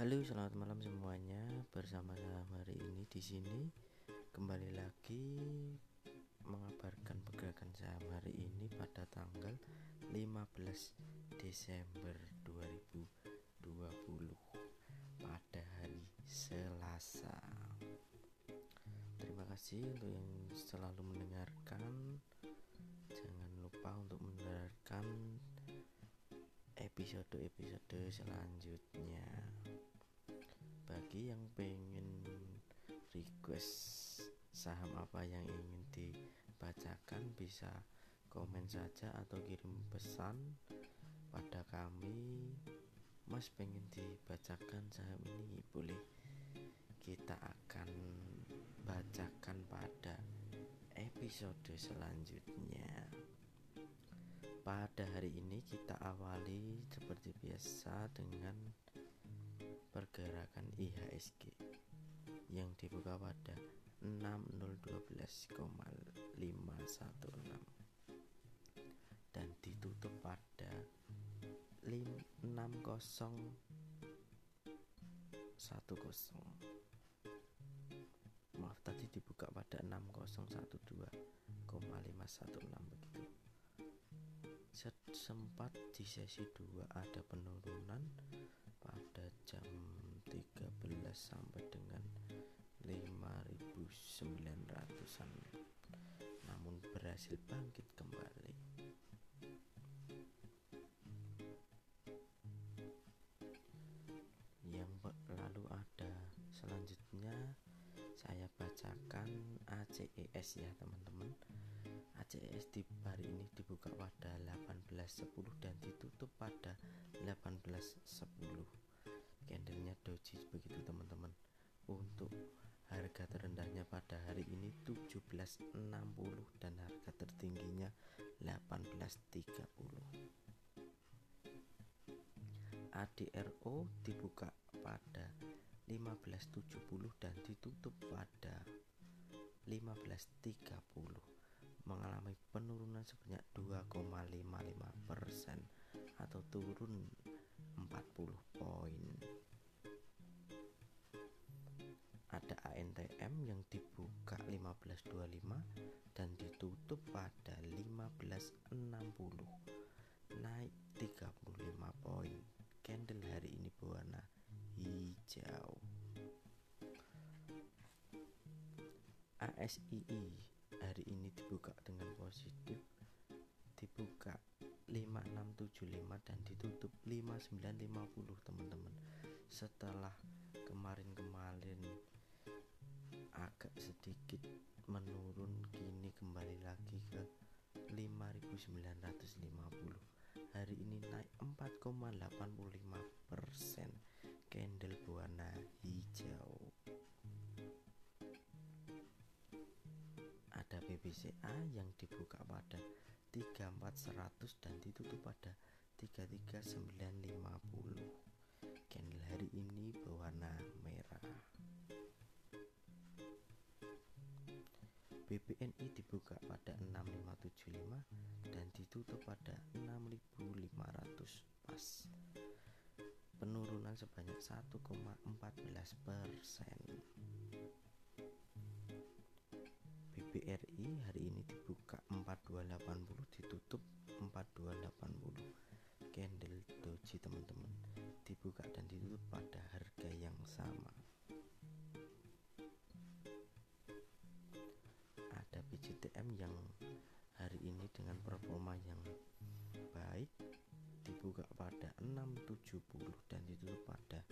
Halo, selamat malam semuanya. Bersama saya hari ini di sini kembali lagi mengabarkan pergerakan saham hari ini pada tanggal 15 Desember 2020 pada hari Selasa. Terima kasih untuk yang selalu mendengarkan. Jangan lupa untuk mendengarkan episode-episode selanjutnya bagi yang pengen request saham apa yang ingin dibacakan bisa komen saja atau kirim pesan pada kami. Mas pengen dibacakan saham ini boleh. Kita akan bacakan pada episode selanjutnya. Pada hari ini kita awali seperti biasa dengan pergerakan IHSG yang dibuka pada 6012,516 dan ditutup pada 6010 maaf tadi dibuka pada 6012,516 begitu. Sempat di sesi 2 ada penurunan pada jam 13 sampai dengan 5900-an namun berhasil bangkit kembali. Yang lalu ada selanjutnya. Saya bacakan ACES ya teman-teman. ACS di hari ini dibuka pada 18.10 dan ditutup pada 18.10 17.60 dan harga tertingginya 18.30 ADRO dibuka pada 15.70 dan ditutup pada 15.30 mengalami penurunan sebanyak 2,55 persen atau turun 40 poin. Ada ANTM yang dibuka 15.25 dan ditutup pada 15.60 naik 35 poin. Candle hari ini berwarna hijau. ASII hari ini dibuka dengan positif dibuka 5675 dan ditutup 5950 teman-teman setelah kemarin-kemarin agak sedikit menurun kini kembali lagi ke 5950 hari ini naik 4,85 persen. Candle berwarna hijau. Ada BBCA yang dibuka pada 34100 dan ditutup pada 33950 candle hari ini berwarna merah BBNI dibuka pada 6575 dan ditutup pada 6500 pas. Penurunan sebanyak 1,14 persen. BRI hari ini dibuka 4280 ditutup 4280 candle doji teman-teman dibuka dan ditutup pada harga yang sama 670 dan ditutup pada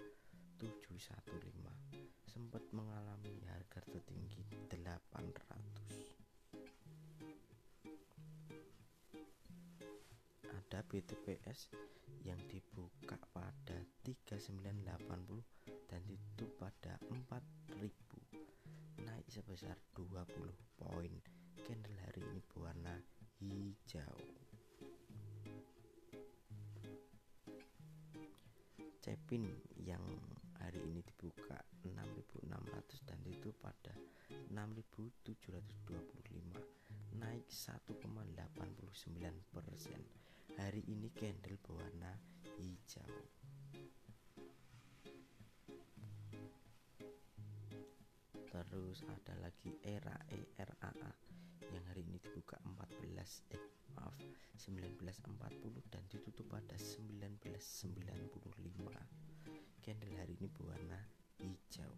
715 sempat mengalami harga tertinggi 800 ada BTPS yang dibuka pada 3980 dan ditutup pada 4000 naik sebesar 20 poin. Candle hari ini berwarna hijau Cepin yang hari ini dibuka 6600 dan itu pada 6725 naik 1,89 persen. Hari ini candle berwarna hijau terus ada lagi era ERAA yang hari ini dibuka 14 eh maaf 1940 dan ditutup pada 1995 candle hari ini berwarna hijau.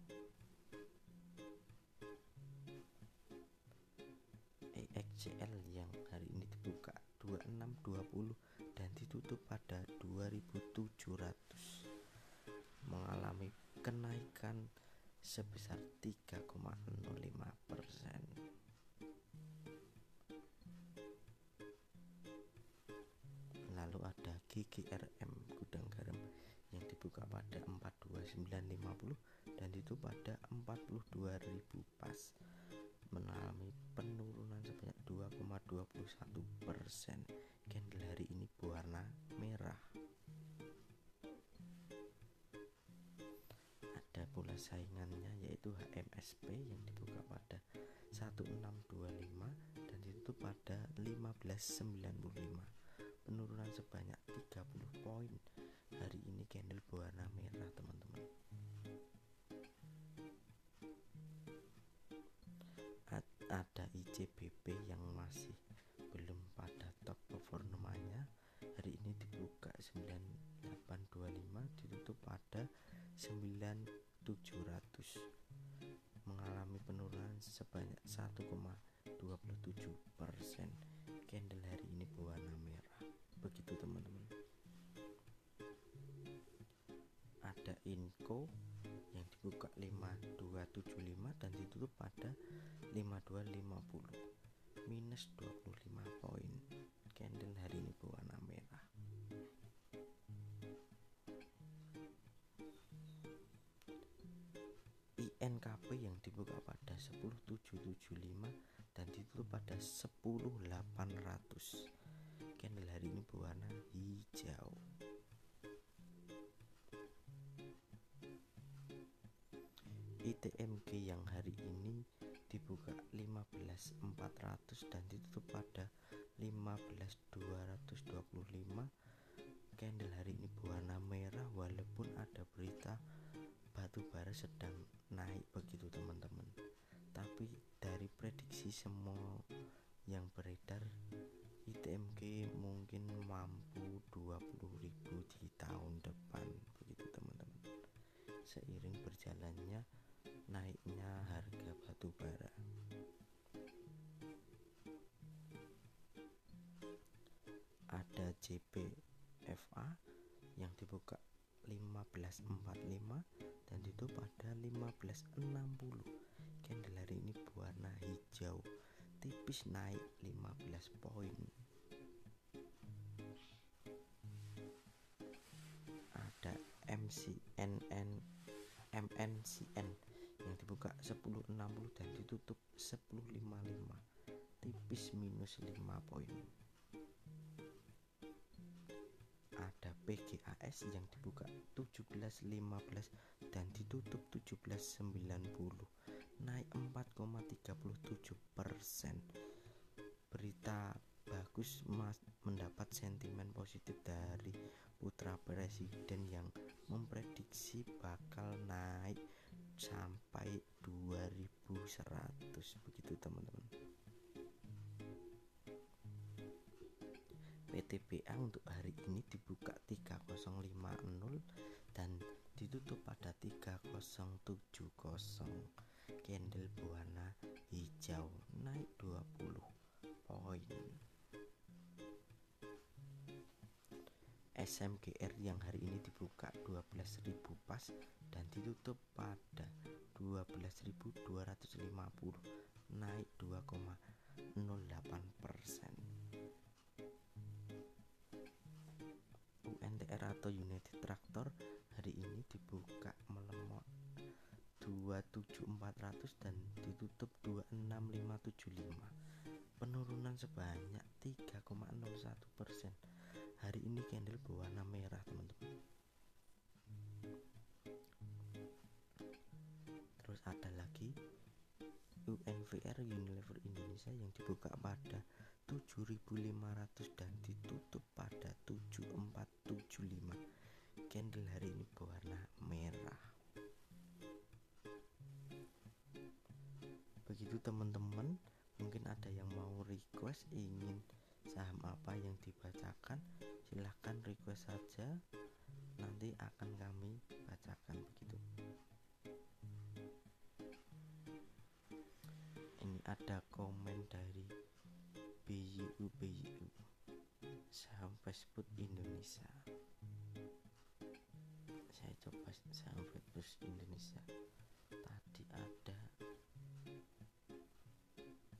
EXCL yang hari ini dibuka 2620 dan ditutup pada 2700 mengalami kenaikan sebesar 3,05 42950 dan itu pada 42.000 pas mengalami penurunan sebanyak 2,21 persen. Candle hari ini berwarna merah. pula saingannya yaitu HMSP yang dibuka pada 1625 dan ditutup pada 1595 penurunan sebanyak 700 mengalami penurunan sebanyak 1,27 persen. Candle hari ini berwarna merah. Begitu teman-teman. Ada Inco yang dibuka 5275 dan ditutup pada 5250 minus 25 poin NKP yang dibuka pada 10775 dan ditutup pada 10800 candle hari ini berwarna hijau. ITMG yang hari ini dibuka 15400 dan ditutup pada 15225 candle hari ini berwarna merah walaupun ada berita batu bara sedang semua yang beredar ITMG mungkin mampu 20.000 di tahun depan begitu teman-teman. Seiring berjalannya naiknya harga batu bara. Ada JPFA yang dibuka 1545 dan itu pada 1560 candle hari ini berwarna hijau tipis naik 15 poin. Ada MCNN MNCN yang dibuka 1060 dan ditutup 1055 tipis minus 5 poin ada PGAS yang dibuka 17.15 dan ditutup 17.90 naik 4,37 persen. Berita bagus mas mendapat sentimen positif dari putra presiden yang memprediksi bakal naik sampai 2100 begitu teman-teman PTBA untuk hari ini dibuka 3050 dan ditutup pada 3070 candle berwarna hijau naik 20 poin. SMGR yang hari ini dibuka 12.000 pas dan ditutup pada 12.250 naik 2,08 persen UNTR atau United Tractor hari ini dibuka melemot 27400 dan ditutup 26575 penurunan sebanyak 3,01 persen. Hari ini candle berwarna merah teman-teman. Terus ada lagi UNVR Unilever Indonesia yang dibuka pada 7500 dan ditutup pada 7475 candle hari ini berwarna merah. Begitu teman-teman mungkin ada yang mau request ingin saham apa yang dibacakan silahkan request saja. Nanti akan kami bacakan begitu. Ini ada komen dari BYU saham Facebook Indonesia. Saya coba saham Facebook Indonesia. Tadi ada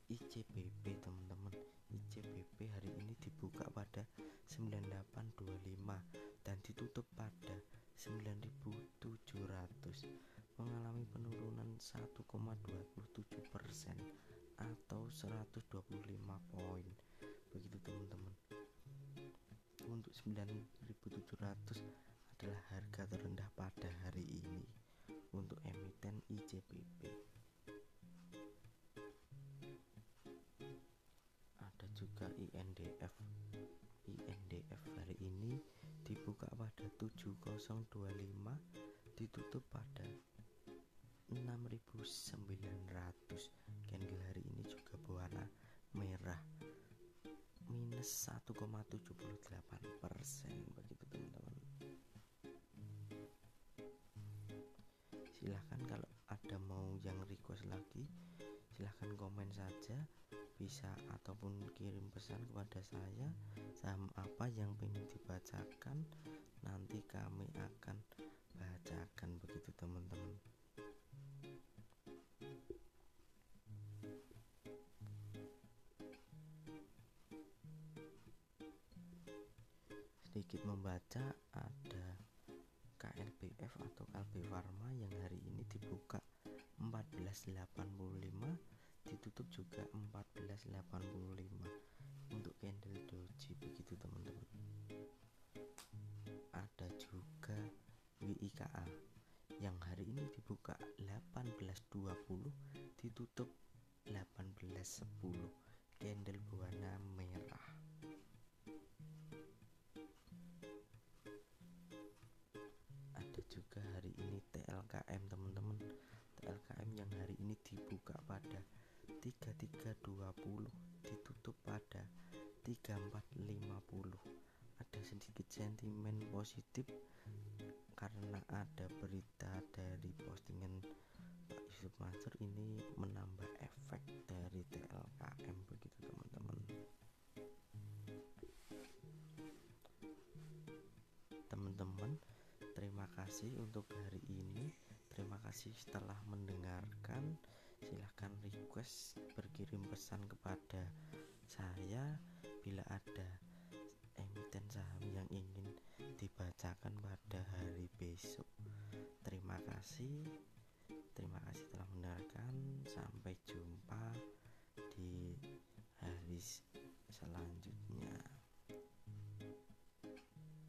ICBP teman-teman. ICBP hari ini dibuka pada 9825 dan ditutup pada 9700 mengalami penurunan 1,27 persen atau 125 poin 9700 adalah harga terendah pada hari ini untuk emiten ICBP juga INDF INDF hari ini dibuka pada 7025 ditutup pada 6900 minus 1,78 persen. Begitu teman-teman. Silahkan kalau ada mau yang request lagi silahkan komen saja bisa ataupun kirim pesan kepada saya saham apa yang ingin dibacakan nanti kami akan membaca ada KLBF atau Kalbe Pharma yang hari ini dibuka 1485 ditutup juga 1485 untuk candle doji begitu teman-teman. Ada juga WIKA yang hari ini dibuka 1820 ditutup 3320 ditutup pada 3450 ada sedikit sentimen positif karena ada berita dari postingan Pak Yusuf Mansur ini menambah efek dari TLKM begitu teman-teman. Teman-teman terima kasih untuk hari ini. Terima kasih setelah mendengarkan silahkan request berkirim pesan kepada saya bila ada emiten saham yang ingin dibacakan pada hari besok. Terima kasih. Terima kasih telah mendengarkan. Sampai jumpa di hari selanjutnya